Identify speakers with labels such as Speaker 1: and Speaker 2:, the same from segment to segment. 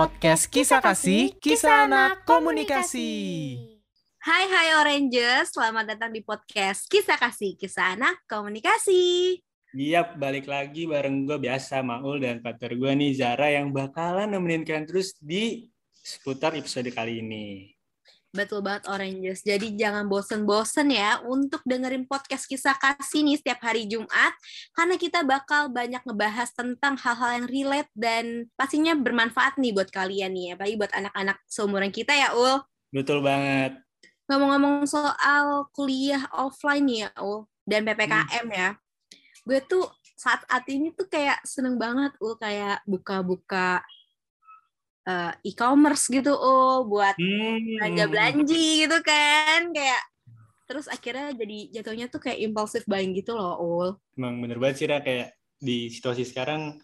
Speaker 1: podcast Kisah Kasih, Kisah Anak Komunikasi.
Speaker 2: Hai hai Oranges, selamat datang di podcast Kisah Kasih, Kisah Anak Komunikasi.
Speaker 3: Iya, balik lagi bareng gue biasa Maul dan partner gue nih Zara yang bakalan nemenin kalian terus di seputar episode kali ini.
Speaker 2: Betul banget Oranges. Jadi jangan bosen-bosen ya untuk dengerin podcast kisah kasih nih setiap hari Jumat. Karena kita bakal banyak ngebahas tentang hal-hal yang relate dan pastinya bermanfaat nih buat kalian nih. Apalagi buat anak-anak seumuran kita ya Ul.
Speaker 3: Betul banget.
Speaker 2: Ngomong-ngomong soal kuliah offline nih ya Ul. Dan PPKM hmm. ya. Gue tuh saat saat ini tuh kayak seneng banget Ul. Kayak buka-buka uh, e-commerce gitu oh buat hmm. belanja belanja gitu kan kayak terus akhirnya jadi jatuhnya tuh kayak impulsif buying gitu loh ul
Speaker 3: emang bener banget sih Ra. kayak di situasi sekarang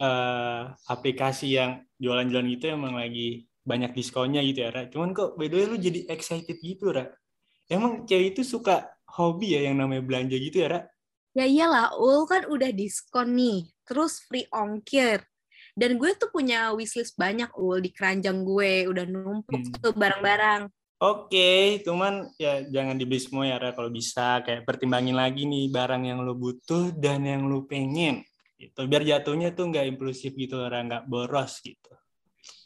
Speaker 3: uh, aplikasi yang jualan-jualan gitu emang lagi banyak diskonnya gitu ya Ra. cuman kok by the way lu jadi excited gitu Ra emang cewek itu suka hobi ya yang namanya belanja gitu ya Ra
Speaker 2: ya iyalah ul kan udah diskon nih terus free ongkir dan gue tuh punya wishlist banyak ul di keranjang gue. Udah numpuk hmm. tuh barang-barang.
Speaker 3: Oke okay, cuman ya jangan dibeli semua ya Ra, kalau bisa kayak pertimbangin lagi nih barang yang lo butuh dan yang lo pengen. Itu biar jatuhnya tuh nggak impulsif gitu Ra, nggak boros gitu.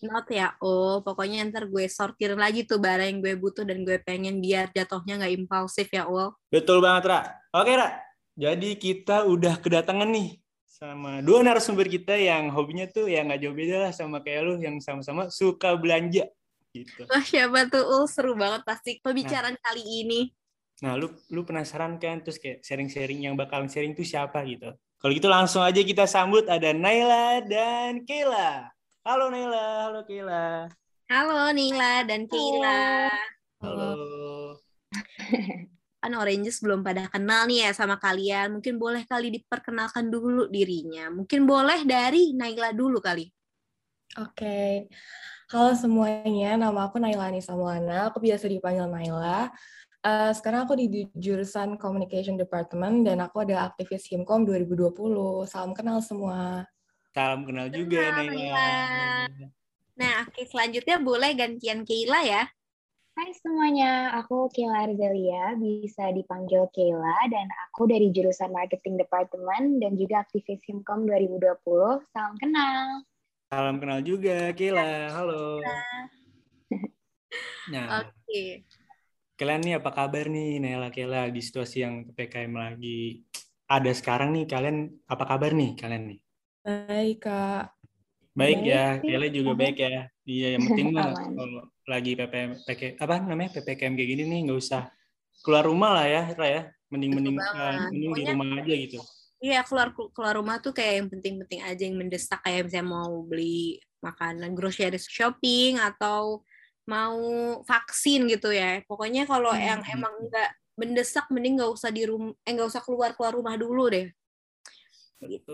Speaker 2: Not ya oh pokoknya ntar gue sortir lagi tuh barang yang gue butuh dan gue pengen biar jatuhnya nggak impulsif ya ul.
Speaker 3: Betul banget Ra. Oke Ra. Jadi kita udah kedatangan nih sama dua narasumber kita yang hobinya tuh yang nggak jauh beda lah sama kayak lu yang sama-sama suka belanja gitu.
Speaker 2: Wah siapa tuh? Oh, seru banget pasti pembicaraan nah, kali ini.
Speaker 3: Nah, lu lu penasaran kan terus kayak sharing-sharing yang bakal sharing tuh siapa gitu. Kalau gitu langsung aja kita sambut ada Naila dan Kayla. Halo Naila, halo Kayla.
Speaker 2: Halo Naila dan Kayla.
Speaker 3: Halo.
Speaker 2: halo. kan Oranges belum pada kenal nih ya sama kalian. Mungkin boleh kali diperkenalkan dulu dirinya. Mungkin boleh dari Naila dulu kali.
Speaker 4: Oke. Okay. Halo semuanya, nama aku Naila Nisa Mulana. Aku biasa dipanggil Naila. Uh, sekarang aku di jurusan Communication Department dan aku ada aktivis Himkom 2020. Salam kenal semua.
Speaker 3: Salam kenal juga Naila. Naila.
Speaker 2: Nah, oke selanjutnya boleh gantian Keila ya.
Speaker 5: Hai semuanya, aku Kayla Arzelia, bisa dipanggil Kayla, dan aku dari jurusan Marketing Department dan juga aktivis Himkom 2020. Salam kenal.
Speaker 3: Salam kenal juga, Kayla. Halo. Nah, oke. Okay. Kalian nih apa kabar nih, Nela Kayla, di situasi yang PPKM lagi ada sekarang nih, kalian apa kabar nih, kalian nih?
Speaker 4: Baik, Kak.
Speaker 3: Baik, baik ya, Kayla juga baik ya. Iya, yang penting mah lagi PPM PK, apa namanya PPKM kayak gini nih nggak usah keluar rumah lah ya Ra ya. Mending mending uh, mending di rumah aja gitu.
Speaker 2: Iya keluar keluar rumah tuh kayak yang penting-penting aja yang mendesak kayak misalnya mau beli makanan grocery shopping atau mau vaksin gitu ya. Pokoknya kalau hmm. yang emang nggak mendesak mending nggak usah di rumah eh nggak usah keluar keluar rumah dulu deh. Gitu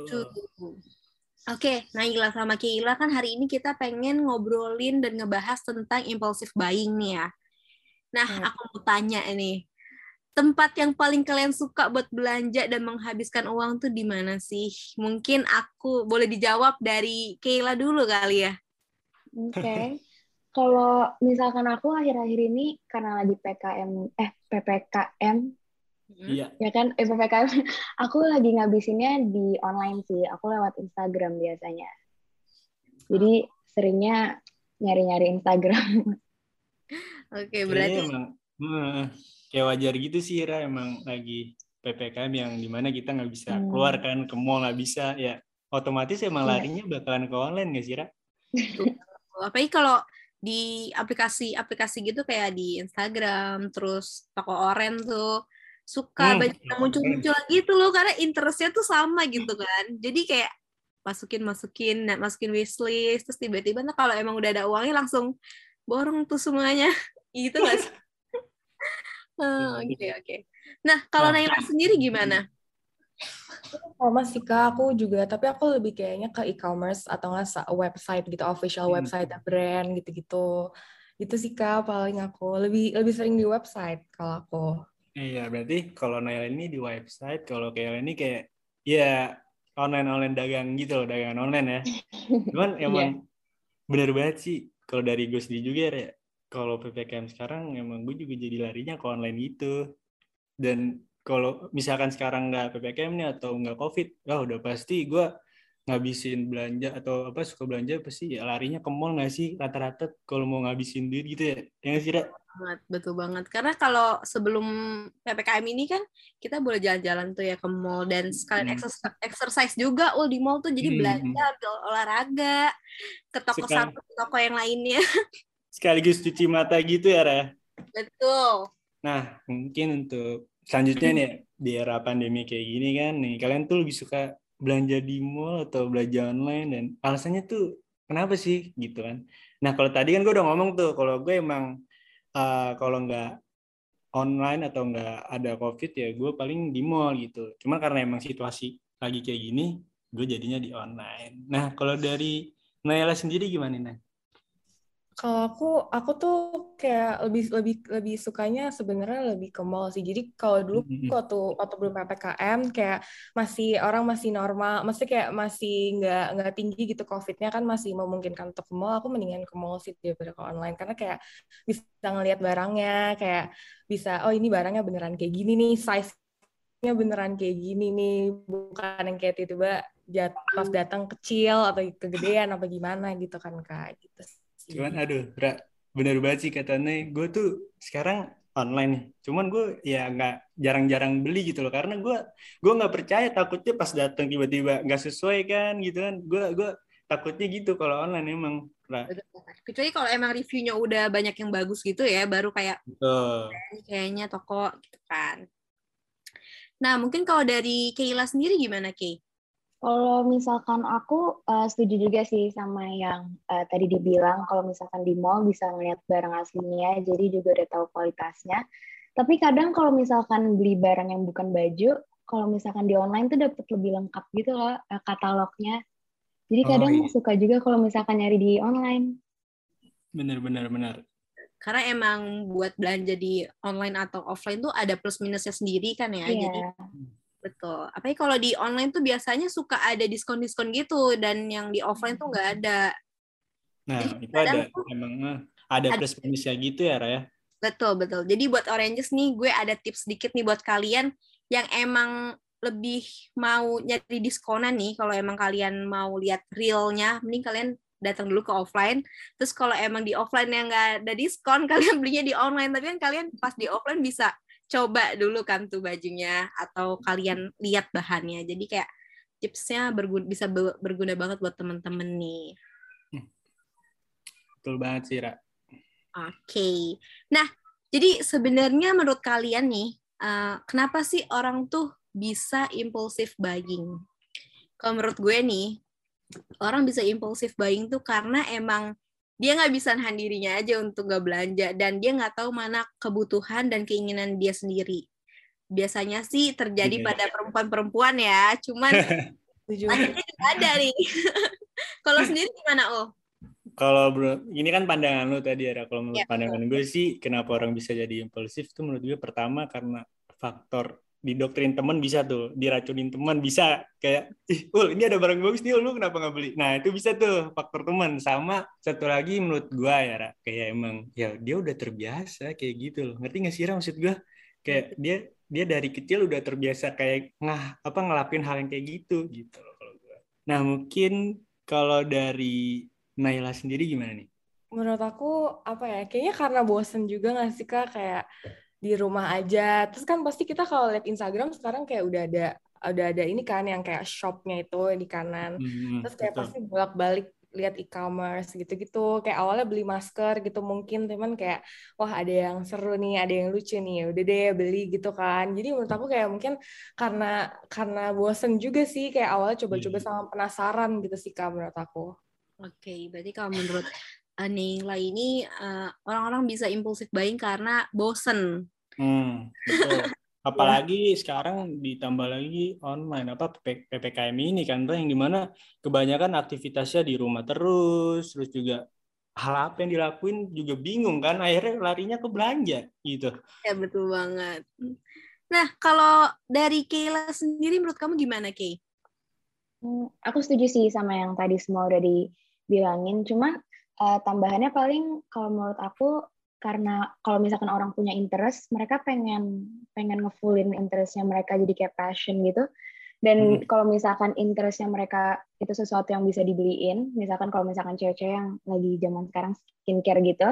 Speaker 2: Oke, Naila sama Keila kan hari ini kita pengen ngobrolin dan ngebahas tentang impulsive buying nih ya. Nah, hmm. aku mau tanya ini. Tempat yang paling kalian suka buat belanja dan menghabiskan uang tuh di mana sih? Mungkin aku boleh dijawab dari Keila dulu kali ya.
Speaker 5: Oke. Okay. Kalau misalkan aku akhir-akhir ini karena lagi PKM eh PPKM
Speaker 3: Iya.
Speaker 5: Ya kan, eh, PPKM. Aku lagi ngabisinnya di online sih. Aku lewat Instagram biasanya. Jadi seringnya nyari-nyari Instagram.
Speaker 2: Oke, berarti
Speaker 3: emang uh, kayak wajar gitu sih Ra emang lagi PPKM yang di mana kita nggak bisa hmm. keluar kan ke mall nggak bisa ya otomatis emang iya. larinya bakalan ke online nggak sih Ra?
Speaker 2: Apalagi kalau di aplikasi-aplikasi gitu kayak di Instagram terus toko oren tuh suka hmm. banyak muncul-muncul lagi tuh loh karena interestnya tuh sama gitu kan. Jadi kayak masukin masukin masukin wishlist terus tiba-tiba nah kalau emang udah ada uangnya langsung borong tuh semuanya. Gitu gak sih? Oh, oke okay, oke. Okay. nah kalau nah, Naila sendiri gimana?
Speaker 4: Sama sih kak. Aku juga tapi aku lebih kayaknya ke e-commerce atau nggak website gitu official hmm. website brand gitu-gitu. Itu sih kak paling aku. Lebih lebih sering di website kalau aku
Speaker 3: Iya, berarti kalau Naila ini di website, kalau kayak ini kayak ya online-online dagang gitu loh, dagangan online ya. Cuman emang yeah. bener banget sih kalau dari gue sendiri juga ya kalau ppkm sekarang emang gue juga jadi larinya ke online gitu dan kalau misalkan sekarang nggak ppkm nih atau nggak covid wah udah pasti gue ngabisin belanja atau apa suka belanja pasti ya larinya ke mall nggak sih rata-rata kalau mau ngabisin duit gitu ya ya nggak sih
Speaker 2: banget betul banget karena kalau sebelum ppkm ini kan kita boleh jalan-jalan tuh ya ke mall dan sekalian
Speaker 3: Hmm.
Speaker 2: exercise, exercise juga ul di mall tuh jadi
Speaker 3: Hmm.
Speaker 2: belanja ol- olahraga ke toko
Speaker 3: Sekali-
Speaker 2: satu ke toko yang lainnya
Speaker 3: sekaligus cuci mata gitu ya Ra?
Speaker 2: betul
Speaker 3: Nah, mungkin untuk selanjutnya nih di era pandemi kayak gini kan nih kalian tuh lebih suka belanja di mall atau belanja online dan alasannya tuh kenapa sih gitu kan. Nah, kalau tadi kan gue udah ngomong tuh kalau gue emang eh, kalau nggak online atau nggak ada covid ya gue paling di mall gitu. Cuma karena emang situasi lagi kayak gini, gue jadinya di online. Nah, kalau dari Naila sendiri gimana nih?
Speaker 4: Kalau aku, aku tuh kayak lebih lebih lebih sukanya sebenarnya lebih ke mall sih. Jadi kalau dulu
Speaker 3: Mhm.
Speaker 4: waktu waktu belum ppkm kayak masih orang masih normal, masih kayak masih nggak nggak tinggi gitu covidnya kan masih memungkinkan untuk ke mall. Aku mendingan ke mall sih daripada ke online karena kayak bisa ngelihat barangnya, kayak bisa oh ini barangnya beneran kayak gini nih, size-nya beneran kayak gini nih, bukan yang kayak tiba-tiba jat- pas datang kecil atau kegedean apa gimana gitu kan kak gitu.
Speaker 3: Cuman aduh, Ra, bener banget sih katanya. Gue tuh sekarang online nih. Cuman gue ya nggak jarang-jarang beli gitu loh. Karena gue gue nggak percaya takutnya pas datang tiba-tiba nggak sesuai kan gitu kan. Gue gue takutnya gitu kalau online emang. Ra.
Speaker 2: Kecuali kalau emang reviewnya udah banyak yang bagus gitu ya baru kayak
Speaker 3: Betul.
Speaker 2: "Ini kayaknya toko gitu kan nah mungkin kalau dari Keila sendiri gimana Kay?
Speaker 5: Kalau misalkan aku eh, setuju juga sih sama yang eh, tadi dibilang kalau misalkan di mall bisa ngeliat barang aslinya, jadi juga udah tahu kualitasnya. Tapi kadang kalau misalkan beli barang yang bukan baju, kalau misalkan di online tuh dapet lebih lengkap gitu loh eh, katalognya. Jadi
Speaker 3: Oh,
Speaker 5: kadang
Speaker 3: iya.
Speaker 5: suka juga kalau misalkan nyari di online.
Speaker 3: Bener bener bener.
Speaker 2: karena emang buat belanja di online atau offline tuh ada plus minusnya sendiri kan ya
Speaker 5: Iya.
Speaker 2: jadi betul apalagi kalau di online tuh biasanya suka ada diskon-diskon gitu dan yang di offline tuh nggak ada
Speaker 3: Nah
Speaker 2: Jadi
Speaker 3: itu ada
Speaker 2: tuh-
Speaker 3: emang eh, ada
Speaker 2: ada-
Speaker 3: plus minusnya gitu ya Ra ya.
Speaker 2: Betul, betul. Jadi buat Oranges nih, gue ada tips sedikit nih buat kalian yang emang lebih mau nyari diskonan nih. Kalau emang kalian mau lihat realnya, mending kalian datang dulu ke offline. Terus kalau emang di offline yang nggak ada diskon, kalian belinya di online. Tapi kan kalian pas di offline bisa coba dulu kan tuh bajunya atau kalian lihat bahannya. Jadi kayak tipsnya berguna, bisa be- berguna banget buat temen-temen nih.
Speaker 3: Betul banget sih Ra.
Speaker 2: Oke. Nah, jadi sebenarnya menurut kalian nih, eh, kenapa sih orang tuh bisa impulsif buying? Kalau menurut gue nih, orang bisa impulsif buying tuh karena emang dia nggak bisa nahan dirinya aja untuk nggak belanja dan dia nggak tahu mana kebutuhan dan keinginan dia sendiri. Biasanya sih terjadi
Speaker 3: Iya.
Speaker 2: pada perempuan-perempuan ya, cuman laki-laki juga ada nih. Kalau sendiri gimana, Oh?
Speaker 3: Kalau bro, ini kan pandangan lu tadi ya. Kalau menurut
Speaker 2: Ya,
Speaker 3: pandangan gue sih, kenapa orang bisa jadi impulsif tuh menurut gue pertama karena faktor didoktrin teman bisa tuh, diracunin teman bisa kayak, ih, ul ini ada barang bagus nih, Ul, lu kenapa nggak beli? Nah itu bisa tuh faktor teman. Sama satu lagi menurut gue ya, Ra, kayak emang ya dia udah terbiasa kayak gitu loh. Ngerti nggak sih Ra maksud gue? Kayak dia dia dari kecil udah terbiasa kayak ngah apa ngelakuin hal yang kayak gitu gitu loh kalau gue. Nah mungkin kalau dari Naila sendiri gimana nih?
Speaker 4: Menurut aku apa ya? Kayaknya karena bosen juga nggak sih kak kayak di rumah aja. Terus kan pasti kita kalau lihat Instagram sekarang kayak udah ada udah ada ini kan yang kayak shopnya itu di kanan.
Speaker 3: Hmm,
Speaker 4: Terus kayak
Speaker 3: betul.
Speaker 4: pasti bolak-balik lihat e-commerce gitu-gitu. Kayak awalnya beli masker gitu mungkin teman kayak wah ada yang seru nih, ada yang lucu nih. Ya Udah deh beli gitu kan. Jadi menurut aku kayak mungkin karena karena bosen juga sih kayak awalnya coba-coba
Speaker 3: Iya.
Speaker 4: sama penasaran gitu sih kak menurut aku.
Speaker 2: Oke, berarti kalau menurut Neila ini uh, orang-orang bisa impulsif buying karena bosen.
Speaker 3: Hmm, betul. Apalagi sekarang ditambah lagi online apa PP PPKM ini kan tuh yang di mana kebanyakan aktivitasnya di rumah terus, terus juga hal apa yang dilakuin juga bingung kan, akhirnya larinya ke belanja gitu.
Speaker 2: Ya betul banget. Nah, kalau dari Kayla sendiri menurut kamu gimana, Kay?
Speaker 5: Hmm, Aku setuju sih sama yang tadi semua udah dibilangin. Cuma uh, tambahannya paling kalau menurut aku karena kalau misalkan orang punya interest, mereka pengen pengen ngefullin interestnya mereka jadi kayak passion gitu. Dan hmm. kalau misalkan interestnya mereka itu sesuatu yang bisa dibeliin, misalkan kalau misalkan cewek-cewek yang lagi zaman sekarang skincare gitu,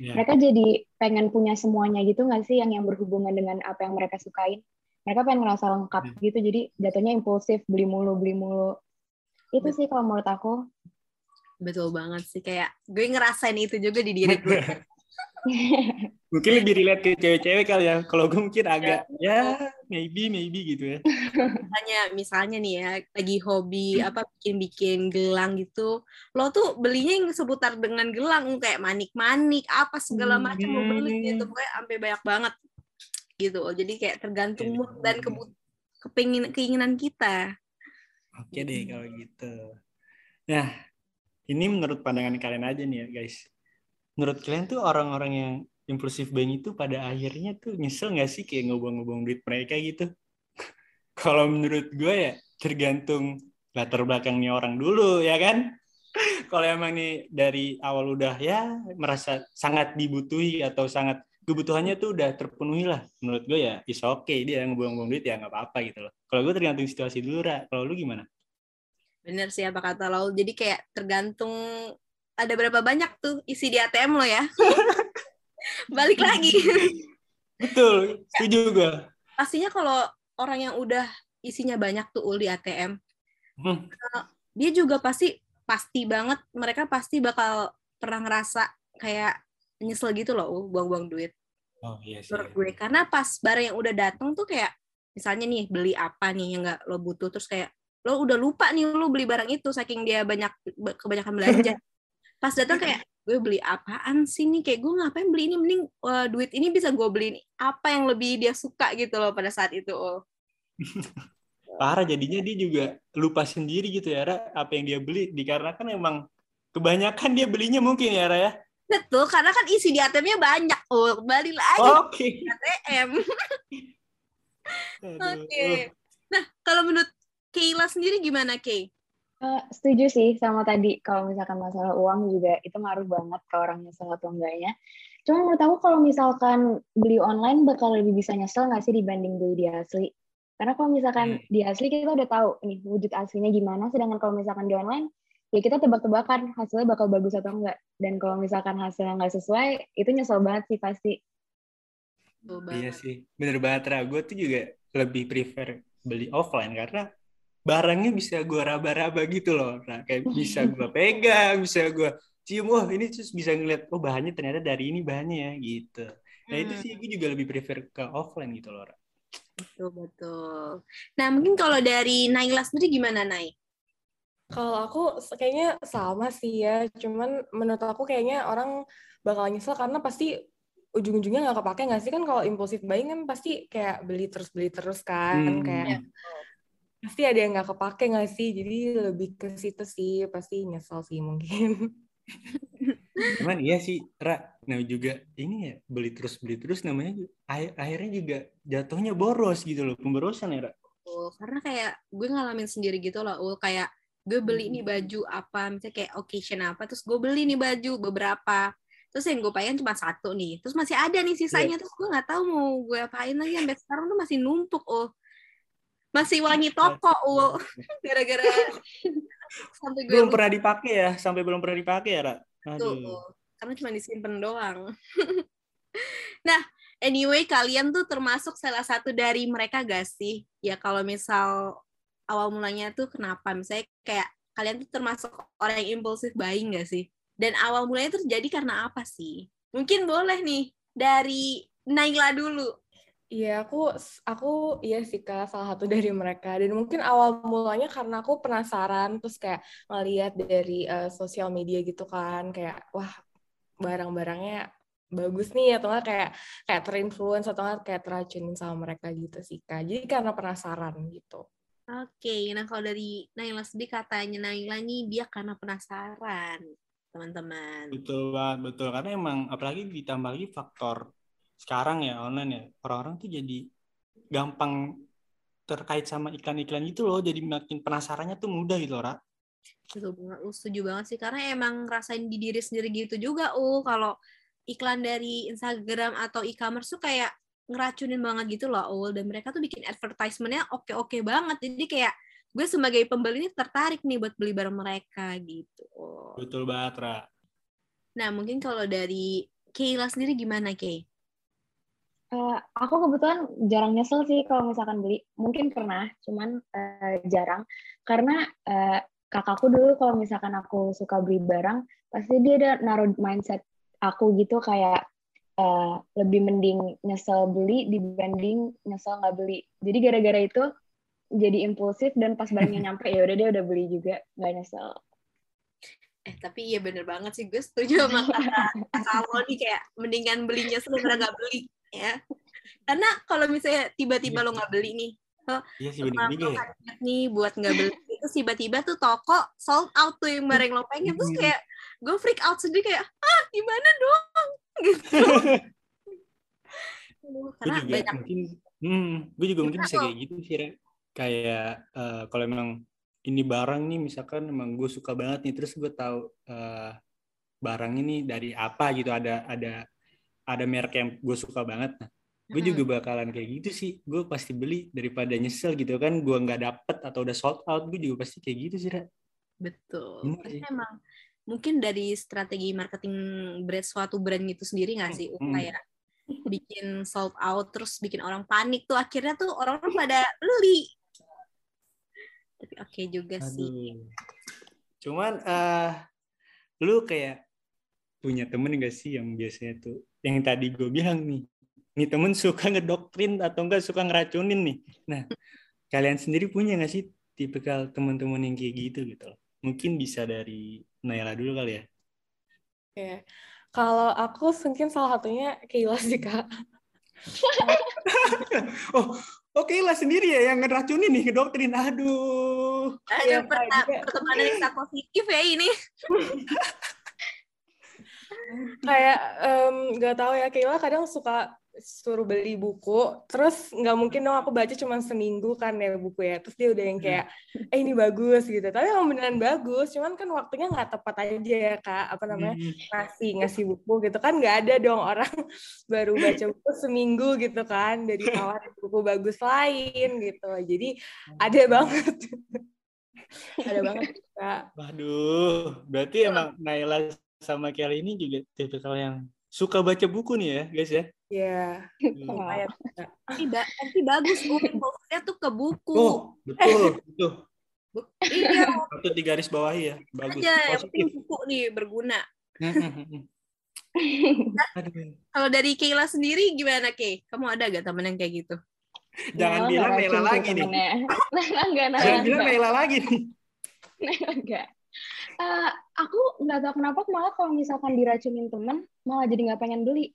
Speaker 5: yeah. mereka jadi pengen punya semuanya gitu nggak sih yang yang berhubungan dengan apa yang mereka sukain. Mereka pengen ngerasa lengkap yeah. gitu, jadi jatuhnya impulsif, beli mulu, beli mulu. Itu sih kalau menurut aku.
Speaker 2: Betul banget sih, kayak gue ngerasain itu juga di diri gue.
Speaker 3: mungkin lebih relate ke cewek-cewek kali ya. Kalau gue mungkin agak ya, ya maybe maybe gitu ya.
Speaker 2: Misalnya misalnya nih ya lagi hobi apa bikin-bikin gelang gitu. Lo tuh belinya yang seputar dengan gelang kayak manik-manik apa segala macam hmm. lo beli gitu pokoknya sampai banyak banget gitu. Jadi kayak tergantung mood dan kebut kepingin keinginan kita.
Speaker 3: Oke deh kalau gitu. Nah, ini menurut pandangan kalian aja nih ya guys menurut kalian tuh orang-orang yang impulsif buying itu pada akhirnya tuh nyesel nggak sih kayak ngobong-ngobong duit mereka gitu? Kalau menurut gue ya tergantung latar belakangnya orang dulu ya kan. Kalau emang nih dari awal udah ya merasa sangat dibutuhi atau sangat kebutuhannya tuh udah terpenuhi lah. Menurut gue ya is oke okay. dia ngobong-ngobong duit ya nggak apa-apa gitu loh. Kalau gue tergantung situasi dulu, Ra. Kalau lu gimana?
Speaker 2: Bener sih apa kata lo. Jadi kayak tergantung ada berapa banyak tuh isi di ATM lo ya. Balik lagi.
Speaker 3: Betul setuju juga
Speaker 2: pastinya kalau orang yang udah isinya banyak tuh ul di ATM hmm. Eh, dia juga pasti pasti banget mereka pasti bakal pernah ngerasa kayak nyesel gitu loh ul buang-buang duit.
Speaker 3: Oh iya sih.
Speaker 2: Gue. Karena pas barang yang udah datang tuh kayak misalnya nih beli apa nih yang nggak lo butuh terus kayak lo udah lupa nih lo beli barang itu saking dia banyak kebanyakan belanja. Pas datang kayak gue beli apaan sih nih? Kayak gue ngapain beli ini? Mending uh, duit ini bisa gue beli ini apa yang lebih dia suka gitu loh pada saat itu oh.
Speaker 3: parah jadinya dia juga lupa sendiri gitu ya Ra, apa yang dia beli. Dikarenakan emang kebanyakan dia belinya mungkin ya Ra ya.
Speaker 2: Betul karena kan isi di ATM-nya banyak. Oh kembali lagi.
Speaker 3: Okay.
Speaker 2: ATM oke. Okay. nah kalau menurut Kayla sendiri gimana Kay?
Speaker 5: Uh, setuju sih sama tadi kalau misalkan masalah uang juga itu ngaruh banget ke orangnya nyesel atau enggaknya. Cuma menurut aku kalau misalkan beli online bakal lebih bisa nyesel nggak sih dibanding beli di asli? Karena kalau misalkan hmm. di asli kita udah tahu nih wujud aslinya gimana, sedangkan kalau misalkan di online ya kita tebak-tebakan hasilnya bakal bagus atau enggak. Dan kalau misalkan hasilnya nggak sesuai, itu nyesel banget sih pasti.
Speaker 3: Iya sih, bener banget Ra. Gue tuh juga lebih prefer beli offline karena barangnya bisa gue raba-raba gitu loh. Nah, kayak bisa gue pegang, bisa gue cium, wah ini terus bisa ngeliat, oh bahannya ternyata dari ini bahannya ya gitu. Nah itu sih gue juga lebih prefer ke offline gitu loh.
Speaker 2: Betul betul. Nah mungkin kalau dari Naila sendiri gimana Nai?
Speaker 4: Kalau aku kayaknya sama sih ya, cuman menurut aku kayaknya orang bakal nyesel karena pasti ujung-ujungnya nggak kepake nggak sih kan kalau impulsif buying kan pasti kayak beli terus beli terus kan hmm. kayak ya pasti ada yang nggak kepake nggak sih? Jadi lebih ke situ sih pasti nyesel sih mungkin.
Speaker 3: Cuman iya sih Ra nah juga ini ya beli terus beli terus namanya akhirnya juga jatuhnya boros gitu loh pemborosan ya Ra.
Speaker 2: Oh, karena kayak gue ngalamin sendiri gitu loh ul. Kayak gue beli nih hmm. baju apa misalnya kayak occasion apa terus gue beli nih baju beberapa. Terus yang gue pengen cuma satu nih terus masih ada nih sisanya. Yeah. terus gue nggak tahu mau gue apain lagi sampai sekarang tuh masih numpuk oh masih wangi toko ul. Gara-gara
Speaker 3: sampai gue belum pernah dipakai ya sampai belum pernah dipakai ya Ra?
Speaker 2: Tuh, karena cuma disimpan doang. Nah anyway kalian tuh termasuk salah satu dari mereka gak sih? Ya kalau misal awal mulanya tuh kenapa? Misalnya kayak kalian tuh termasuk orang yang impulsif buying gak sih? Dan awal mulanya terjadi karena apa sih? Mungkin boleh nih dari Naila dulu
Speaker 4: Iya, aku aku iya sih Kak, salah satu dari mereka. Dan mungkin awal mulanya karena aku penasaran terus kayak ngeliat dari uh, sosial media gitu kan, kayak wah barang-barangnya bagus nih atau enggak kayak kayak terinfluence atau enggak kayak teracunin sama mereka gitu sih Kak. Jadi karena penasaran gitu.
Speaker 2: Oke, nah kalau dari Naila sendiri katanya Naila nih dia karena penasaran, teman-teman.
Speaker 3: Betul banget, betul. Karena emang apalagi ditambah lagi faktor sekarang ya online ya orang-orang tuh jadi gampang terkait sama iklan-iklan itu loh. Jadi makin penasarannya tuh mudah gitu loh
Speaker 2: Betul banget, uh, setuju banget sih. Karena emang rasain di diri sendiri gitu juga uh kalau iklan dari Instagram atau e-commerce tuh kayak ngeracunin banget gitu loh ul. Dan mereka tuh bikin advertisementnya oke-oke banget. Jadi kayak gue sebagai pembeli ini tertarik nih buat beli barang mereka gitu.
Speaker 3: Betul banget, Ra.
Speaker 2: Nah, mungkin kalau dari Kayla sendiri gimana, Kay?
Speaker 5: Uh, aku kebetulan jarang nyesel sih kalau misalkan beli. Mungkin pernah, cuman uh, jarang. Karena uh, kakakku dulu kalau misalkan aku suka beli barang, pasti dia ada naruh mindset aku gitu kayak uh, lebih mending nyesel beli dibanding nyesel nggak beli. Jadi gara-gara itu jadi impulsif dan pas barangnya nyampe ya udah dia udah beli juga nggak nyesel
Speaker 2: eh tapi iya bener banget sih gue setuju sama kata kalau nih kayak mendingan belinya daripada nggak beli ya. Karena kalau misalnya tiba-tiba iya. lo nggak beli nih Oh, iya sih bener juga ya. nih buat nggak beli itu tiba-tiba tuh toko sold out tuh yang barang lo pengen terus kayak gue freak out sendiri kayak ah gimana dong? Gitu.
Speaker 3: Karena gue juga banyak mungkin hmm, gue juga mungkin bisa kayak gitu sih kayak uh, kalau emang ini barang nih misalkan emang gue suka banget nih terus gue tahu uh, barang ini dari apa gitu ada ada ada merek yang gue suka banget nah gue hmm. juga bakalan kayak gitu sih gue pasti beli daripada nyesel gitu kan gue nggak dapet atau udah sold out gue juga pasti kayak gitu sih Ra.
Speaker 2: betul Karena emang mungkin dari strategi marketing brand suatu brand itu sendiri nggak sih hmm. kayak bikin sold out terus bikin orang panik tuh akhirnya tuh orang-orang pada beli tapi oke okay juga Aduh. sih
Speaker 3: cuman uh, lu kayak punya temen gak sih yang biasanya tuh yang tadi gue bilang nih nih temen suka ngedoktrin atau enggak suka ngeracunin nih nah kalian sendiri punya gak sih tipikal teman-teman yang kayak gitu gitu mungkin bisa dari Naila dulu kali ya
Speaker 4: Oke, kalau aku mungkin salah satunya Keila sih kak.
Speaker 3: oh, Oke lah sendiri ya yang ngeracunin nih ngedoktrin. Aduh.
Speaker 2: Ada ya, pertemanan yang positif ya ini.
Speaker 4: kayak nggak um, tahu ya Kayla kadang suka suruh beli buku terus nggak mungkin dong aku baca cuma seminggu kan ya buku ya terus dia udah yang hmm. kayak eh ini bagus gitu. Tapi emang beneran bagus cuman kan waktunya nggak tepat aja ya kak apa namanya hmm. ngasih ngasih buku gitu kan nggak ada dong orang baru baca buku seminggu gitu kan dari awal buku bagus lain gitu. Jadi ada banget. Ada banget kak.
Speaker 3: Waduh berarti emang Naila sama Kelly ini juga tipikal yang suka baca buku nih ya guys ya
Speaker 4: Iya.
Speaker 2: Yeah. Tapi, tapi bagus fokusnya tuh ke buku.
Speaker 3: Oh, betul, betul. iya. Satu di garis bawah ya. Bagus.
Speaker 2: Aja, yang penting buku nih berguna. Kalau dari Keila sendiri gimana Kay? Kamu ada gak temen yang kayak gitu?
Speaker 3: Jangan ya, bilang Naila lagi nih. Jangan bilang Naila lagi nih.
Speaker 5: enggak. Uh, aku nggak tahu kenapa malah kalau misalkan diracunin temen malah jadi nggak pengen beli.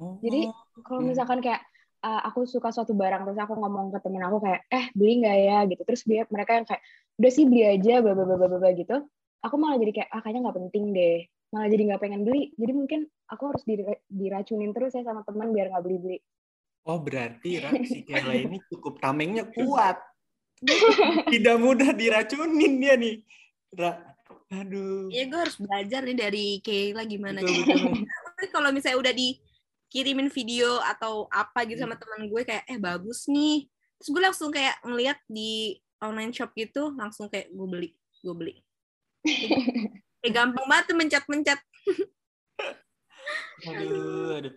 Speaker 5: Oh. Jadi kalau misalkan kayak uh, aku suka suatu barang terus aku ngomong ke temen aku kayak eh beli nggak ya? Gitu. Terus dia mereka yang kayak udah sih beli aja bla bla bla bla gitu. Aku malah jadi kayak ah kayaknya nggak penting deh. Malah jadi nggak pengen beli. Jadi mungkin aku harus diracunin terus ya sama teman biar nggak beli beli
Speaker 3: oh berarti si Kayla ini cukup tamengnya kuat. Tidak mudah diracunin dia nih Ra. Aduh.
Speaker 2: Iya gue harus belajar nih dari Kayla gimana kalau misalnya udah di kirimin video atau apa gitu sama teman gue kayak eh bagus nih. Terus gue langsung kayak ngeliat di online shop gitu langsung kayak gue beli gue beli. Kayak gampang banget tuh mencet-mencet.
Speaker 3: Aduh, aduh.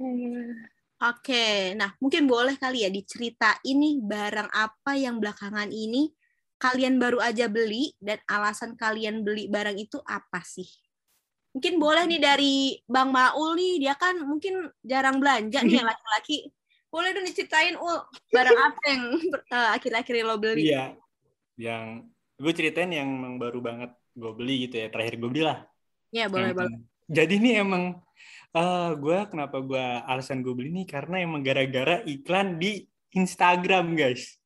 Speaker 2: Oke, nah mungkin boleh kali ya diceritain ini barang apa yang belakangan ini kalian baru aja beli dan alasan kalian beli barang itu apa sih? Mungkin boleh nih dari Bang Maul nih, dia kan mungkin jarang belanja nih yang laki-laki. Boleh dong diceritain Ul, barang apa yang uh, akhir-akhir lo beli?
Speaker 3: Iya, yang gue ceritain yang emang baru banget gue beli gitu ya, terakhir gue beli lah.
Speaker 2: Iya, boleh, yang, boleh.
Speaker 3: Jadi ini emang uh, gue kenapa gue alasan gue beli nih karena emang gara-gara iklan di Instagram guys.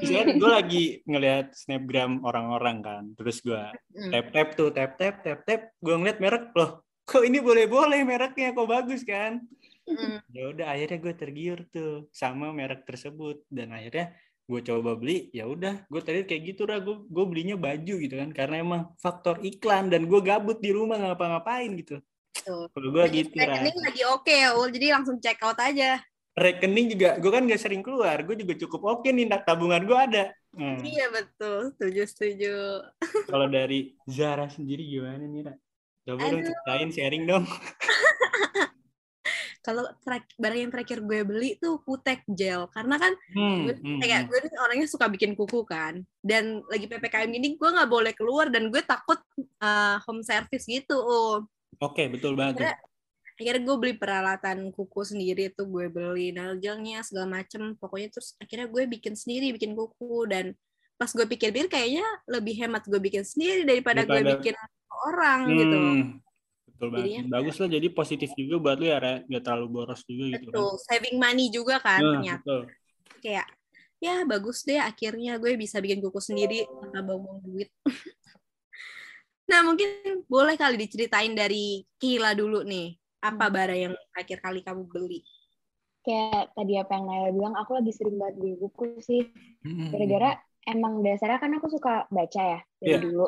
Speaker 3: Misalnya gue lagi ngelihat snapgram orang-orang kan, terus gue tap tap tuh tap tap tap tap, gue ngeliat merek loh, kok ini boleh-boleh mereknya, kok bagus kan? Mm. Ya udah akhirnya gue tergiur tuh sama merek tersebut dan akhirnya gue coba beli ya udah gue tadi kayak gitu lah gue gue belinya baju gitu kan karena emang faktor iklan dan gue gabut di rumah ngapa-ngapain gitu kalau gue gitu.
Speaker 2: Rekening lagi oke ya, Ul. Jadi langsung check out aja.
Speaker 3: Rekening juga gue kan gak sering keluar gue juga cukup oke nih nak tabungan gue ada Hmm.
Speaker 2: Iya betul, setuju setuju.
Speaker 3: kalau dari Zara sendiri gimana nih Ra? coba dong
Speaker 2: Aduh.
Speaker 3: ceritain sharing dong
Speaker 2: Kalau barang yang terakhir gue beli tuh kutek gel, karena kan
Speaker 3: hmm,
Speaker 2: gue
Speaker 3: hmm,
Speaker 2: kayak
Speaker 3: hmm.
Speaker 2: gue nih orangnya suka bikin kuku kan, dan lagi ppkm gini gue nggak boleh keluar dan gue takut uh, home service gitu.
Speaker 3: Oke betul banget tuh.
Speaker 2: Akhirnya, gue beli peralatan kuku sendiri tuh gue beli nail gelnya segala macem, pokoknya terus akhirnya gue bikin sendiri bikin kuku dan pas gue pikir-pikir kayaknya lebih hemat gue bikin sendiri daripada, gue
Speaker 3: Daripada-
Speaker 2: bikin orang gitu.
Speaker 3: Hmm, betul banget
Speaker 2: Jadinya-
Speaker 3: bagus lah jadi positif juga buat lu ya Ra. nggak terlalu boros juga gitu kan
Speaker 2: Betul, saving money juga kan
Speaker 3: Nah,
Speaker 2: ternyata.
Speaker 3: betul.
Speaker 2: kayak ya bagus deh akhirnya gue bisa bikin kuku sendiri tanpa buang duit. nah mungkin boleh kali diceritain dari Kila dulu nih apa barang yang akhir kali kamu beli?
Speaker 5: Kayak tadi apa yang Naila bilang, aku lagi sering banget beli buku sih.
Speaker 3: Hmm.
Speaker 5: Gara-gara emang dasarnya kan aku suka baca ya dari
Speaker 3: Iya.
Speaker 5: dulu.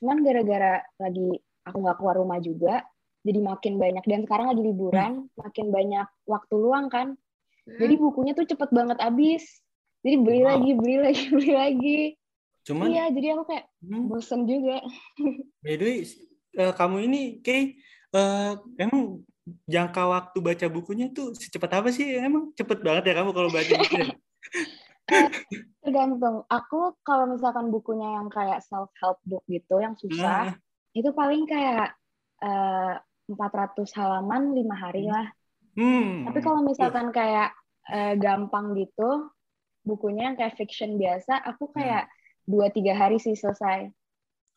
Speaker 5: Cuman gara-gara lagi aku nggak keluar rumah juga, jadi makin banyak dan sekarang lagi liburan, makin banyak waktu luang kan. Jadi bukunya tuh cepet banget habis. Jadi beli
Speaker 3: Wow.
Speaker 5: lagi, beli lagi, beli lagi.
Speaker 3: cuman
Speaker 5: Iya, jadi aku kayak
Speaker 3: hmm,
Speaker 5: bosen juga.
Speaker 3: by the way eh, kamu ini kayak eh, emang jangka waktu baca bukunya tuh secepat apa sih emang cepet banget ya kamu kalau baca buku ya?
Speaker 5: Tergantung. Aku kalau misalkan bukunya yang kayak self help book gitu, yang susah,
Speaker 3: Nah,
Speaker 5: itu paling kayak eh, 400 halaman lima hari lah.
Speaker 3: hmm.
Speaker 5: Tapi kalau misalkan kayak eh, gampang gitu, bukunya yang kayak fiction biasa, aku kayak dua tiga hari sih selesai.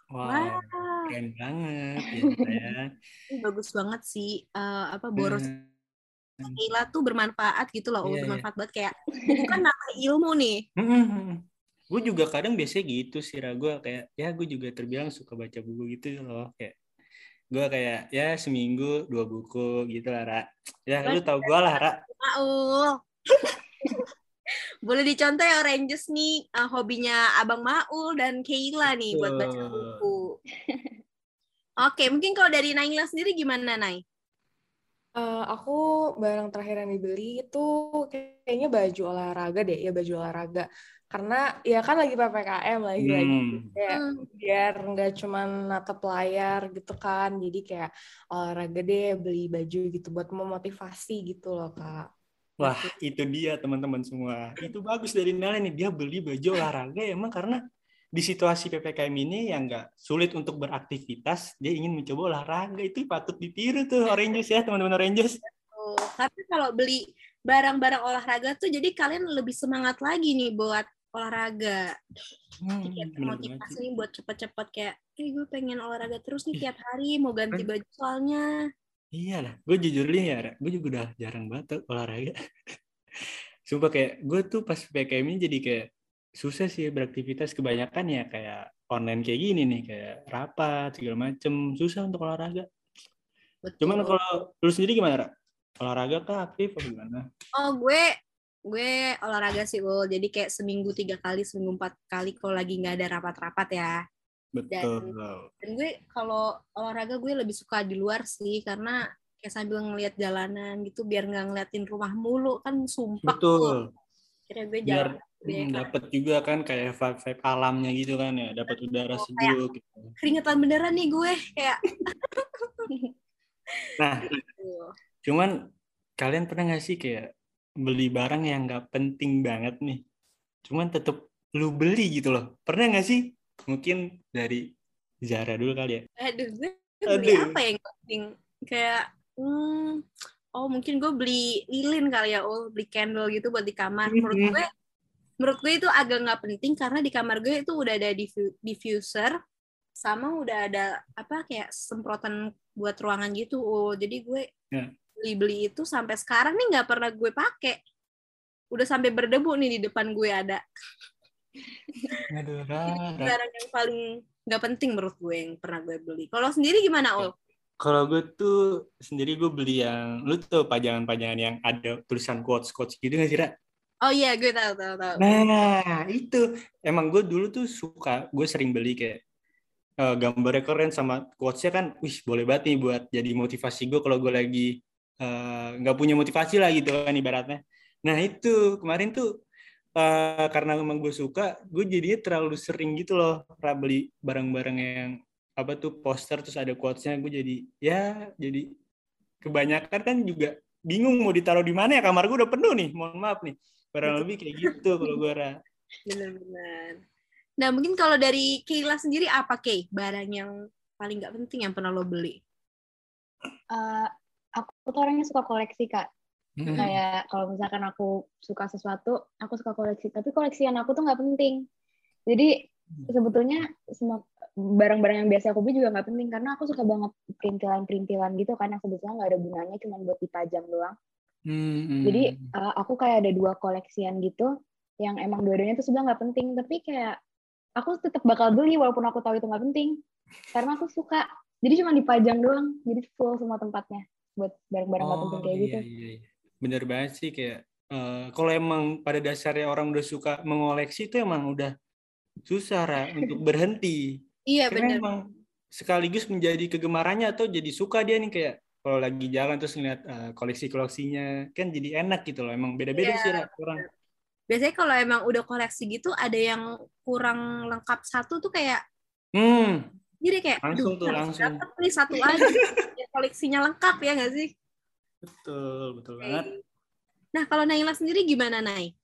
Speaker 3: wow
Speaker 2: Wah,
Speaker 3: keren banget ya, ya.
Speaker 2: bagus banget sih eh, apa boros
Speaker 3: Hmm.
Speaker 2: Kila tuh bermanfaat gitu loh,
Speaker 3: Iya, iya.
Speaker 2: bermanfaat banget kayak itu kan nama ilmu nih.
Speaker 3: gue juga kadang biasanya gitu sih Ra. gue kayak ya gue juga terbilang suka baca buku gitu loh kayak gue kayak ya seminggu dua buku gitu lah Ra. ya lu tau gue lah Ra.
Speaker 2: Maul. Boleh dicontoh ya Oranges nih eh, hobinya Abang Maul dan Keila nih buat baca
Speaker 3: Betul.
Speaker 2: buku. Oke, mungkin kalau dari Naila sendiri gimana, Nay?
Speaker 4: Eh, aku barang terakhir yang dibeli itu kayaknya baju olahraga deh, ya baju olahraga. Karena ya kan lagi PPKM lagi lagi
Speaker 3: Hmm.
Speaker 4: kayak
Speaker 2: Hmm.
Speaker 4: biar nggak cuman natap layar gitu kan. Jadi kayak olahraga deh beli baju gitu buat memotivasi gitu loh, Kak.
Speaker 3: Wah, itu dia teman-teman semua. Itu bagus dari Nala nih. Dia beli baju olahraga emang karena di situasi PPKM ini yang nggak sulit untuk beraktivitas, dia ingin mencoba olahraga. Itu patut ditiru tuh Oranges ya, teman-teman Oranges.
Speaker 2: Tapi kalau beli barang-barang olahraga tuh jadi kalian lebih semangat lagi nih buat olahraga.
Speaker 3: Hmm,
Speaker 2: Jadi kayak termotivasi
Speaker 3: sih.
Speaker 2: nih buat cepet-cepet kayak, eh gue pengen olahraga terus nih tiap hari, mau ganti baju soalnya.
Speaker 3: Iya lah, gue jujur nih ya, gue juga udah jarang banget olahraga. Sumpah kayak gue tuh pas PPKM ini jadi kayak susah sih beraktivitas kebanyakan ya kayak online kayak gini nih kayak rapat segala macem susah untuk olahraga.
Speaker 2: Betul.
Speaker 3: Cuman kalau lu sendiri gimana, Ra? Olahraga kah aktif atau gimana?
Speaker 2: Oh gue gue olahraga sih Ul. Jadi kayak seminggu tiga kali, seminggu empat kali kalau lagi nggak ada rapat-rapat ya.
Speaker 3: Betul.
Speaker 2: Dan gue kalau olahraga gue lebih suka di luar sih karena kayak sambil ngelihat jalanan gitu biar nggak ngeliatin rumah mulu kan sumpah.
Speaker 3: Betul.
Speaker 2: Kira gue
Speaker 3: Biar
Speaker 2: jalan deh,
Speaker 3: hmm, dapat juga kan kayak vibe-vibe alamnya gitu kan ya, dapat udara
Speaker 2: Oh,
Speaker 3: sejuk gitu.
Speaker 2: keringetan beneran nih gue kayak.
Speaker 3: Nah,
Speaker 2: gitu.
Speaker 3: Cuman kalian pernah nggak sih kayak beli barang yang nggak penting banget nih, cuman tetep lu beli gitu loh. Pernah nggak sih? Mungkin dari Zara dulu kali ya.
Speaker 2: Aduh gue beli
Speaker 3: Aduh.
Speaker 2: apa yang penting kayak hmm, oh mungkin gue beli lilin kali ya oh beli candle gitu buat di kamar menurut
Speaker 3: Mhm.
Speaker 2: gue menurut gue itu agak nggak penting karena di kamar gue itu udah ada diffu- diffuser sama udah ada apa kayak semprotan buat ruangan gitu. Oh jadi gue
Speaker 3: Ya.
Speaker 2: beli beli itu sampai sekarang nih nggak pernah gue pakai. Udah sampai berdebu nih di depan gue ada.
Speaker 3: Aduh,
Speaker 2: barang yang paling nggak penting menurut gue yang pernah gue beli. Kalau sendiri gimana ul?
Speaker 3: Kalau gue tuh sendiri gue beli yang, lu tuh pajangan-pajangan yang ada tulisan quotes-quotes gitu nggak sih, Ra?
Speaker 2: Oh iya, gue tahu tahu tahu.
Speaker 3: Nah, itu emang gue dulu tuh suka, gue sering beli kayak uh, gambarnya keren sama quotes-nya kan, wih boleh banget nih buat jadi motivasi gue kalau gue lagi eh, nggak uh, punya motivasi lah gitu kan ibaratnya. Nah itu kemarin tuh uh, karena memang gue suka, gue jadinya terlalu sering gitu loh beli barang-barang yang apa tuh poster terus ada quotes-nya gue jadi ya jadi kebanyakan kan juga bingung mau ditaruh di mana ya kamar gue udah penuh nih mohon maaf nih kurang lebih kayak gitu kalau gue ra.
Speaker 2: Benar-benar. Nah mungkin kalau dari Kayla sendiri apa Kay barang yang paling nggak penting yang pernah lo beli?
Speaker 5: Uh, aku tuh orangnya suka koleksi kak. Hmm. kayak kalau misalkan aku suka sesuatu aku suka koleksi. Tapi koleksian aku tuh nggak penting. Jadi sebetulnya semua barang-barang yang biasa aku beli juga nggak penting. Karena aku suka banget perintilan-perintilan gitu kan yang sebetulnya nggak ada gunanya cuma buat dipajang doang. Hmm. Jadi uh, aku kayak ada dua koleksian gitu yang emang dua-duanya tuh sebenarnya nggak penting tapi kayak aku tetap bakal beli walaupun aku tahu itu nggak penting karena aku suka. Jadi cuma dipajang doang jadi full semua tempatnya buat barang-barang nggak oh, penting kayak
Speaker 3: iya,
Speaker 5: gitu.
Speaker 3: Iya, iya. Bener banget sih kayak uh, kalau emang pada dasarnya orang udah suka mengoleksi itu emang udah susah Ra, untuk berhenti
Speaker 2: Iya benar.
Speaker 3: emang sekaligus menjadi kegemarannya atau jadi suka dia nih kayak kalau lagi jalan terus ngeliat uh, koleksi-koleksinya kan jadi enak gitu loh. Emang beda-beda yeah. sih lah orang.
Speaker 2: Biasanya kalau emang udah koleksi gitu ada yang kurang lengkap satu tuh kayak
Speaker 3: hmm.
Speaker 2: jadi kayak
Speaker 3: langsung tuh langsung.
Speaker 2: Dapat nih satu ya, koleksinya lengkap ya nggak sih?
Speaker 3: Betul, betul banget.
Speaker 2: Nah, kalau Naila sendiri gimana, Nay?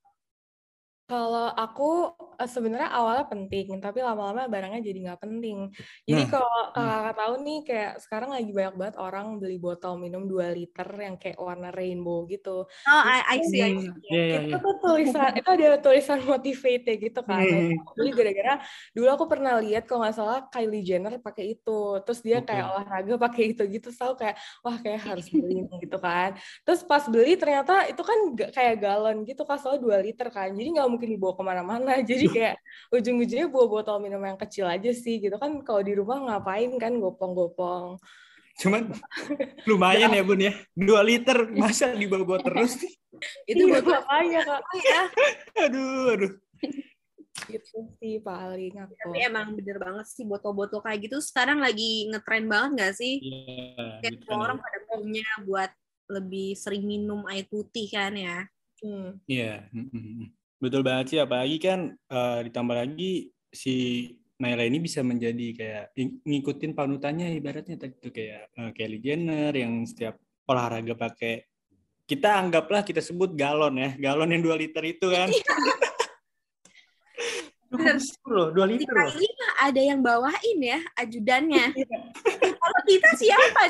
Speaker 4: Kalau aku sebenarnya awalnya penting, tapi lama-lama barangnya jadi nggak penting. Jadi nah. kalau hmm. kakak tahu nih, kayak sekarang lagi banyak banget orang beli botol minum 2 liter yang kayak warna rainbow gitu.
Speaker 2: Oh, I, I see, I see.
Speaker 3: Yeah,
Speaker 4: itu tuh tulisan, itu ada tulisan motivated gitu kan. Nah, beli gara-gara dulu aku pernah lihat kalau nggak salah Kylie Jenner pakai itu, terus dia kayak olahraga pakai itu gitu, selalu kayak wah kayak harus beli gitu kan. Terus pas beli ternyata itu kan kayak galon gitu kan, soalnya 2 liter kan, jadi nggak mungkin dibawa ke mana-mana jadi kayak ujung-ujungnya bawa botol minum yang kecil aja sih gitu kan. Kalau di rumah ngapain kan gopong-gopong.
Speaker 3: Cuman lumayan ya bun ya. Dua liter masa dibawa terus
Speaker 4: itu iya, buat makanya kak?
Speaker 2: Ya
Speaker 3: aduh aduh.
Speaker 4: Gitu sih paling aku.
Speaker 2: Tapi emang bener banget sih botol-botol kayak gitu sekarang lagi ngetren banget gak sih?
Speaker 3: Yeah,
Speaker 2: kayak gitu orang pada punya buat lebih sering minum air putih kan ya?
Speaker 3: Hmm. Iya. Yeah. Betul banget sih, apalagi kan uh, ditambah lagi si Naila ini bisa menjadi kayak ngikutin panutannya ibaratnya tadi tuh kayak uh, Kylie Jenner yang setiap olahraga pakai kita anggaplah kita sebut galon ya, galon yang dua liter itu kan.
Speaker 2: Bener. loh, dua liter loh. Ada yang bawain ya ajudannya. Kalau kita siapa?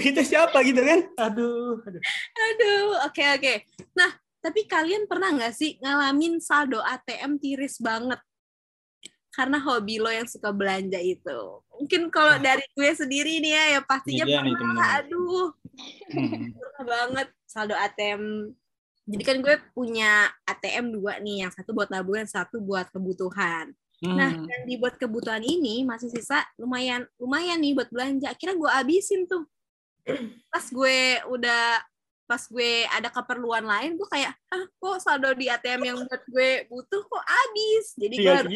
Speaker 3: kita siapa gitu kan? Aduh, aduh.
Speaker 2: Aduh, oke okay, oke. Okay. Nah, tapi kalian pernah nggak sih ngalamin saldo ATM tiris banget? Karena hobi lo yang suka belanja itu. Mungkin kalau dari gue sendiri nih ya, ya pastinya
Speaker 3: iya,
Speaker 2: pernah. Nih, aduh, hmm. pernah banget saldo ATM. Jadi kan gue punya ATM dua nih, yang satu buat tabungan, satu buat kebutuhan. Hmm. Nah, yang dibuat kebutuhan ini masih sisa lumayan lumayan nih buat belanja. Akhirnya gue abisin tuh. Pas gue udah pas gue ada keperluan lain gue kayak ah kok saldo di ATM yang buat gue butuh kok habis? Jadi gue harus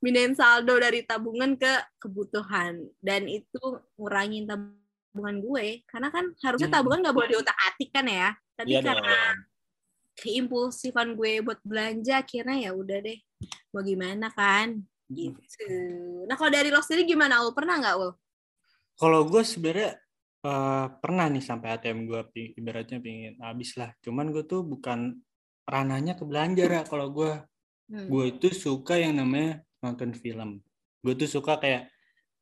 Speaker 2: mindahin saldo dari tabungan ke kebutuhan. Dan itu ngurangin tabungan gue karena kan harusnya hmm. tabungan nggak boleh diutak atik kan ya. Tapi ya karena dong. keimpulsifan gue buat belanja akhirnya ya udah deh mau gimana kan? Gitu. Nah kalau dari lo sendiri gimana? Lo pernah nggak lo
Speaker 3: kalau gue sebenarnya uh, pernah nih sampai ATM gue ibaratnya pingin habis lah. Cuman gue tuh bukan ranahnya ke belanja lah. Kalau gue hmm. gue itu suka yang namanya nonton film. Gue tuh suka kayak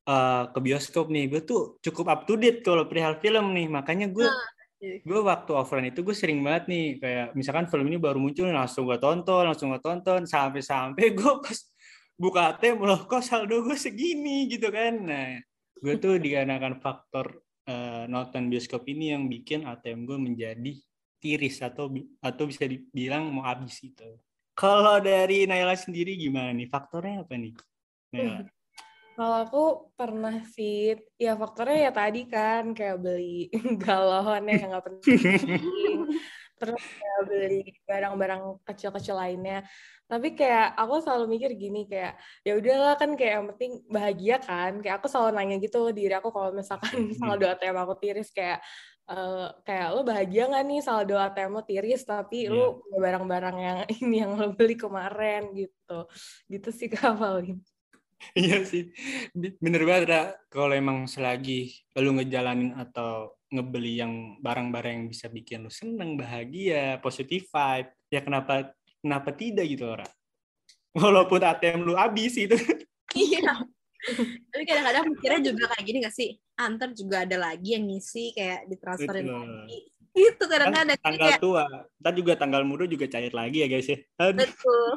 Speaker 3: uh, ke bioskop nih. Gue tuh cukup up to date kalau perihal film nih. Makanya gue ah, gue waktu offline itu gue sering banget nih kayak misalkan film ini baru muncul langsung gue tonton langsung gue tonton sampai sampai gue pas buka ATM loh kok saldo gue segini gitu kan nah gue tuh dikarenakan faktor uh, nonton bioskop ini yang bikin ATM gue menjadi tiris atau atau bisa dibilang mau habis itu. Kalau dari Naila sendiri gimana nih? Faktornya apa nih? Naila?
Speaker 4: Kalau aku pernah sih, ya faktornya ya tadi kan kayak beli galon yang nggak penting. Terus kayak beli barang-barang kecil-kecil lainnya tapi kayak aku selalu mikir gini kayak ya udahlah kan kayak yang penting bahagia kan kayak aku selalu nanya gitu diri aku kalau misalkan
Speaker 3: Hmm.
Speaker 4: saldo ATM aku tiris kayak eh, kayak lo bahagia nggak nih saldo ATM lo tiris tapi
Speaker 3: Iya.
Speaker 4: lo punya barang-barang yang ini yang lo beli kemarin gitu gitu sih Kak Paulin
Speaker 3: Iya sih, bener banget Ra. Kalau emang selagi lu ngejalanin atau ngebeli yang barang-barang yang bisa bikin lu seneng, bahagia, positive vibe, ya kenapa kenapa tidak gitu Ra? Walaupun ATM lu habis itu.
Speaker 2: Iya. Tapi kadang-kadang mikirnya juga kayak gini gak sih? Antar juga ada lagi yang ngisi kayak ditransferin
Speaker 3: Betul.
Speaker 2: lagi. Gitu
Speaker 3: Kan
Speaker 2: kadang-kadang.
Speaker 3: Tanggal
Speaker 2: kayak,
Speaker 3: tua, ntar juga tanggal muda juga cair lagi ya guys ya. Aduh.
Speaker 2: betul.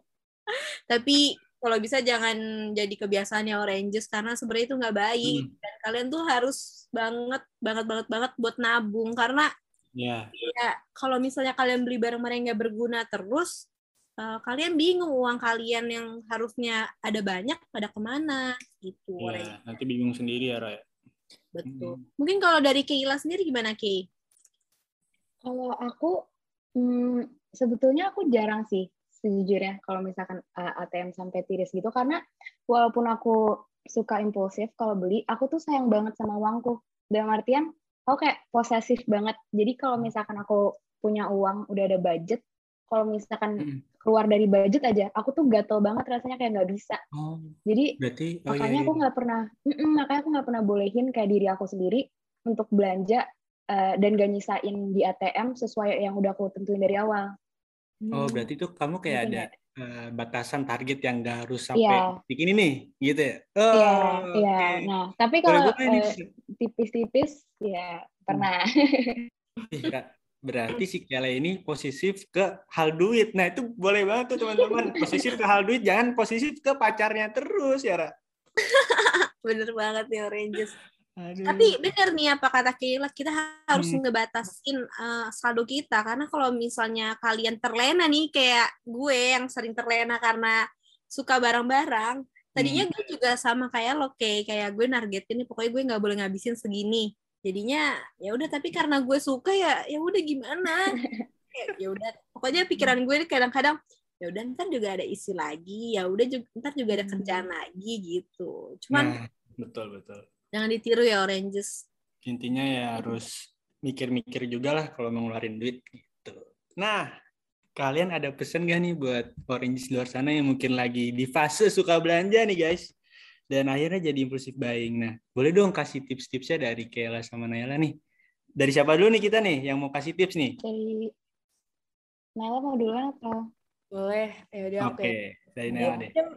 Speaker 2: Tapi kalau bisa jangan jadi kebiasaannya oranges karena sebenarnya itu nggak baik.
Speaker 3: Hmm.
Speaker 2: Dan kalian tuh harus banget banget banget banget buat nabung karena
Speaker 3: Ya,
Speaker 2: ya kalau misalnya kalian beli barang-barang yang nggak berguna terus eh, kalian bingung uang kalian yang harusnya ada banyak pada ke mana gitu Orange.
Speaker 3: ya, nanti bingung sendiri ya Ra. ya.
Speaker 2: betul
Speaker 3: Hmm.
Speaker 2: mungkin kalau dari Keila sendiri gimana Kei?
Speaker 5: Kalau aku, hmm, sebetulnya aku jarang sih sejujurnya kalau misalkan uh, ATM sampai tiris gitu karena walaupun aku suka impulsif kalau beli, aku tuh sayang banget sama uangku. Dalam artian aku kayak posesif banget. Jadi kalau misalkan aku punya uang, udah ada budget, kalau misalkan
Speaker 3: Mm.
Speaker 5: keluar dari budget aja, aku tuh gatel banget rasanya kayak nggak bisa.
Speaker 3: Oh,
Speaker 5: Jadi
Speaker 3: berarti oh iya,
Speaker 5: makanya
Speaker 3: iya.
Speaker 5: aku nggak pernah mm-mm, makanya aku nggak pernah bolehin kayak diri aku sendiri untuk belanja eh, dan gak nyisain di ATM sesuai yang udah aku tentuin dari awal
Speaker 3: Oh, berarti tuh kamu kayak
Speaker 5: Gitu
Speaker 3: ada eh, batasan target yang gak harus sampai
Speaker 5: Iya.
Speaker 3: titik ini nih, gitu ya? Oh,
Speaker 5: Iya, iya.
Speaker 3: oke.
Speaker 5: Nah, tapi kalau eh, tipis-tipis ya pernah.
Speaker 3: Ih, Ra, Berarti si Kele ini posesif ke hal duit. Nah, itu boleh banget tuh teman-teman. Posesif ke hal duit, jangan posesif ke pacarnya terus ya, Ra.
Speaker 2: bener banget nih oranges
Speaker 3: Aduh.
Speaker 2: tapi bener nih apa kata Keila kita harus
Speaker 3: Hmm.
Speaker 2: ngebatasin eh, saldo kita karena kalau misalnya kalian terlena nih kayak gue yang sering terlena karena suka barang-barang tadinya
Speaker 3: Hmm.
Speaker 2: gue juga sama kayak lo kayak kayak gue nargetin nih pokoknya gue nggak boleh ngabisin segini jadinya ya udah tapi karena gue suka ya ya udah gimana ya udah pokoknya pikiran gue kadang-kadang ya udah ntar juga ada isi lagi ya udah ntar juga ada kerjaan lagi gitu cuman
Speaker 3: Nah, betul betul.
Speaker 2: Jangan ditiru ya oranges
Speaker 3: Intinya ya harus mikir-mikir juga lah kalau mau ngeluarin duit gitu. Nah, kalian ada pesan gak nih buat orange di luar sana yang mungkin lagi di fase suka belanja nih guys? Dan akhirnya jadi impulsif buying. Nah, boleh dong kasih tips-tipsnya dari Kayla sama Nayla nih. Dari siapa dulu nih kita nih yang mau kasih tips nih?
Speaker 5: Dari Nala mau duluan atau?
Speaker 4: boleh ya udah
Speaker 3: Oke,
Speaker 4: oke
Speaker 3: dari Nayla deh.
Speaker 4: Mungkin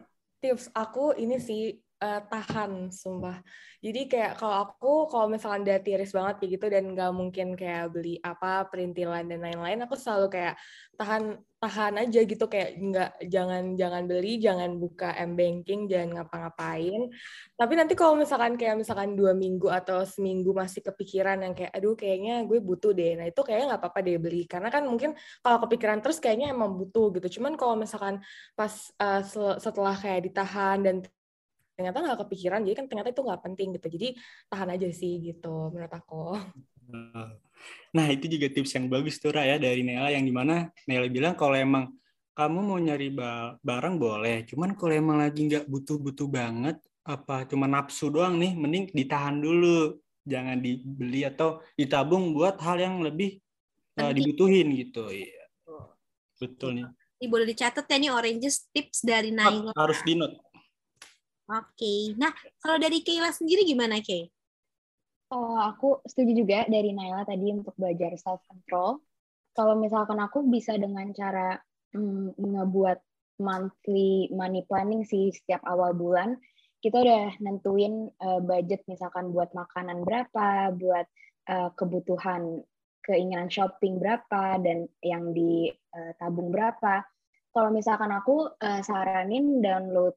Speaker 4: tips aku ini sih eh, tahan, sumpah. Jadi kayak kalau aku kalau misalkan udah tiris banget kayak gitu dan nggak mungkin kayak beli apa perintilan dan lain-lain, aku selalu kayak tahan tahan aja gitu kayak nggak jangan jangan beli, jangan buka m banking, jangan ngapa-ngapain. Tapi nanti kalau misalkan kayak misalkan dua minggu atau seminggu masih kepikiran yang kayak aduh kayaknya gue butuh deh, nah itu kayaknya nggak apa-apa deh beli karena kan mungkin kalau kepikiran terus kayaknya emang butuh gitu. Cuman kalau misalkan pas uh, setelah kayak ditahan dan ternyata nggak kepikiran jadi kan ternyata itu nggak penting gitu jadi tahan aja sih gitu menurut aku
Speaker 3: Nah, itu juga tips yang bagus tuh, Ra, ya, dari Nela, yang di mana Nela bilang kalau emang kamu mau nyari ba- barang boleh, cuman kalau emang lagi nggak butuh-butuh banget, apa cuma nafsu doang nih, mending ditahan dulu. Jangan dibeli atau ditabung buat hal yang lebih uh, dibutuhin gitu. Iya. Betul nih.
Speaker 2: Ini boleh dicatat ya nih oranges tips dari Naila.
Speaker 3: Harus di note.
Speaker 2: Oke. Nah, kalau dari Keila sendiri gimana, Kay?
Speaker 5: Oh, aku setuju juga dari Naila tadi untuk belajar self control. Kalau misalkan aku bisa dengan cara mm, ngebuat monthly money planning sih setiap awal bulan, kita udah nentuin eh, budget misalkan buat makanan berapa, buat eh, kebutuhan keinginan shopping berapa dan yang ditabung berapa. Kalau misalkan aku eh, saranin download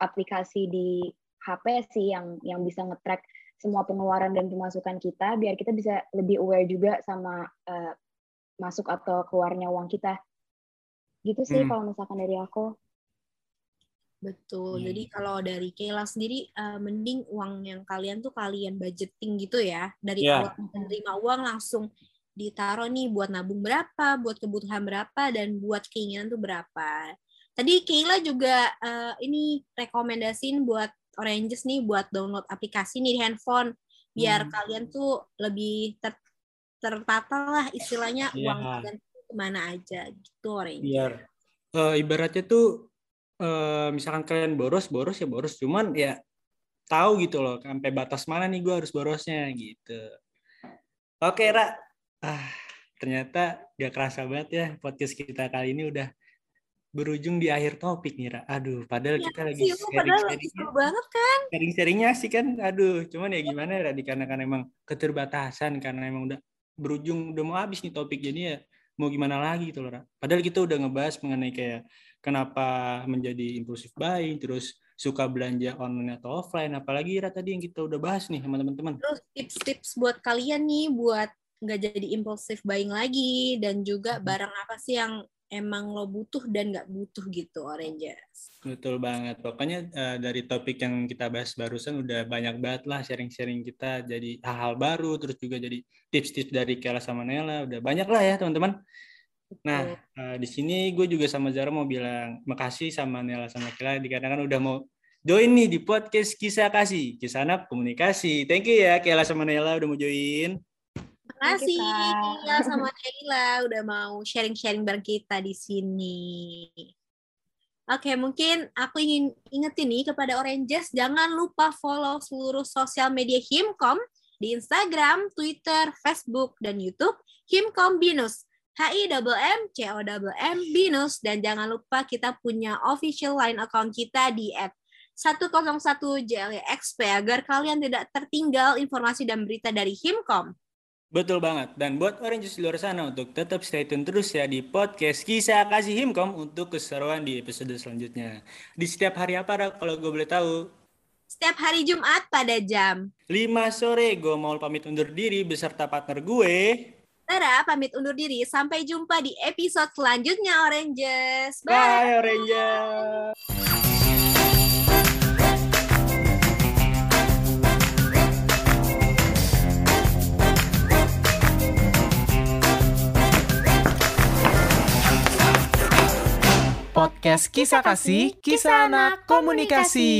Speaker 5: aplikasi di HP sih yang yang bisa nge-track semua pengeluaran dan pemasukan kita biar kita bisa lebih aware juga sama eh, masuk atau keluarnya uang kita. Gitu sih
Speaker 3: Hmm.
Speaker 5: kalau misalkan dari aku.
Speaker 2: Betul.
Speaker 3: Iya,
Speaker 2: Jadi kalau dari Keila sendiri, eh, mending uang yang kalian tuh kalian budgeting gitu ya. Dari awal menerima uang langsung ditaruh nih buat nabung berapa, buat kebutuhan berapa, dan buat keinginan tuh berapa. Tadi Kayla juga uh, ini rekomendasiin buat Oranges nih buat download aplikasi nih di handphone biar hmm. kalian tuh lebih ter tertata lah istilahnya yeah. uang kalian ke mana aja gitu Oranges.
Speaker 3: Biar uh, ibaratnya tuh uh, misalkan kalian boros boros ya boros cuman ya tahu gitu loh sampai batas mana nih gue harus borosnya gitu. Oke Ra, ah ternyata gak kerasa banget ya podcast kita kali ini udah berujung di akhir topik nih, Ra. Aduh, padahal ya, kita lagi
Speaker 2: sharing-sharing. banget kan?
Speaker 3: Sharing-sharingnya sih kan, aduh. Cuman ya gimana ya, dikarenakan emang keterbatasan, karena emang udah berujung, udah mau habis nih topik. Jadi ya mau gimana lagi gitu loh, Ra. Padahal kita udah ngebahas mengenai kayak kenapa menjadi impulsif buying, terus suka belanja online atau offline, apalagi Ra tadi yang kita udah bahas nih sama teman-teman.
Speaker 2: Terus tips-tips buat kalian nih, buat nggak jadi impulsif buying lagi dan juga barang apa sih yang emang lo butuh dan nggak butuh gitu Oranges.
Speaker 3: Betul banget. Pokoknya uh, dari topik yang kita bahas barusan udah banyak banget lah sharing-sharing kita jadi hal-hal baru terus juga jadi tips-tips dari Kela sama Nela udah banyak lah ya teman-teman. Nah, uh, di sini gue juga sama Zara mau bilang makasih sama Nela sama Kela dikarenakan udah mau join nih di podcast Kisah Kasih, Kisah Anak Komunikasi. Thank you ya Kela sama Nela udah mau join
Speaker 2: kasih ya sama Sheila udah mau sharing-sharing bareng kita di sini. Oke, mungkin aku ingin ingetin nih kepada Oranges, jangan lupa follow seluruh sosial media Himkom di Instagram, Twitter, Facebook, dan YouTube Himkom Binus. H-I double M, C-O double M, Binus. Dan jangan lupa kita punya official line account kita di at 101 JLXP agar kalian tidak tertinggal informasi dan berita dari Himkom.
Speaker 3: Betul banget. Dan buat orang di luar sana untuk tetap stay tune terus ya di podcast Kisah Kasih Himkom untuk keseruan di episode selanjutnya. Di setiap hari apa kalau gue boleh tahu?
Speaker 2: Setiap hari Jumat pada jam
Speaker 3: 5 sore gue mau pamit undur diri beserta partner gue.
Speaker 2: Tara pamit undur diri. Sampai jumpa di episode selanjutnya Oranges.
Speaker 3: Bye, Bye Oranges.
Speaker 1: Podcast Kisah Kasih, Kisah Anak Komunikasi.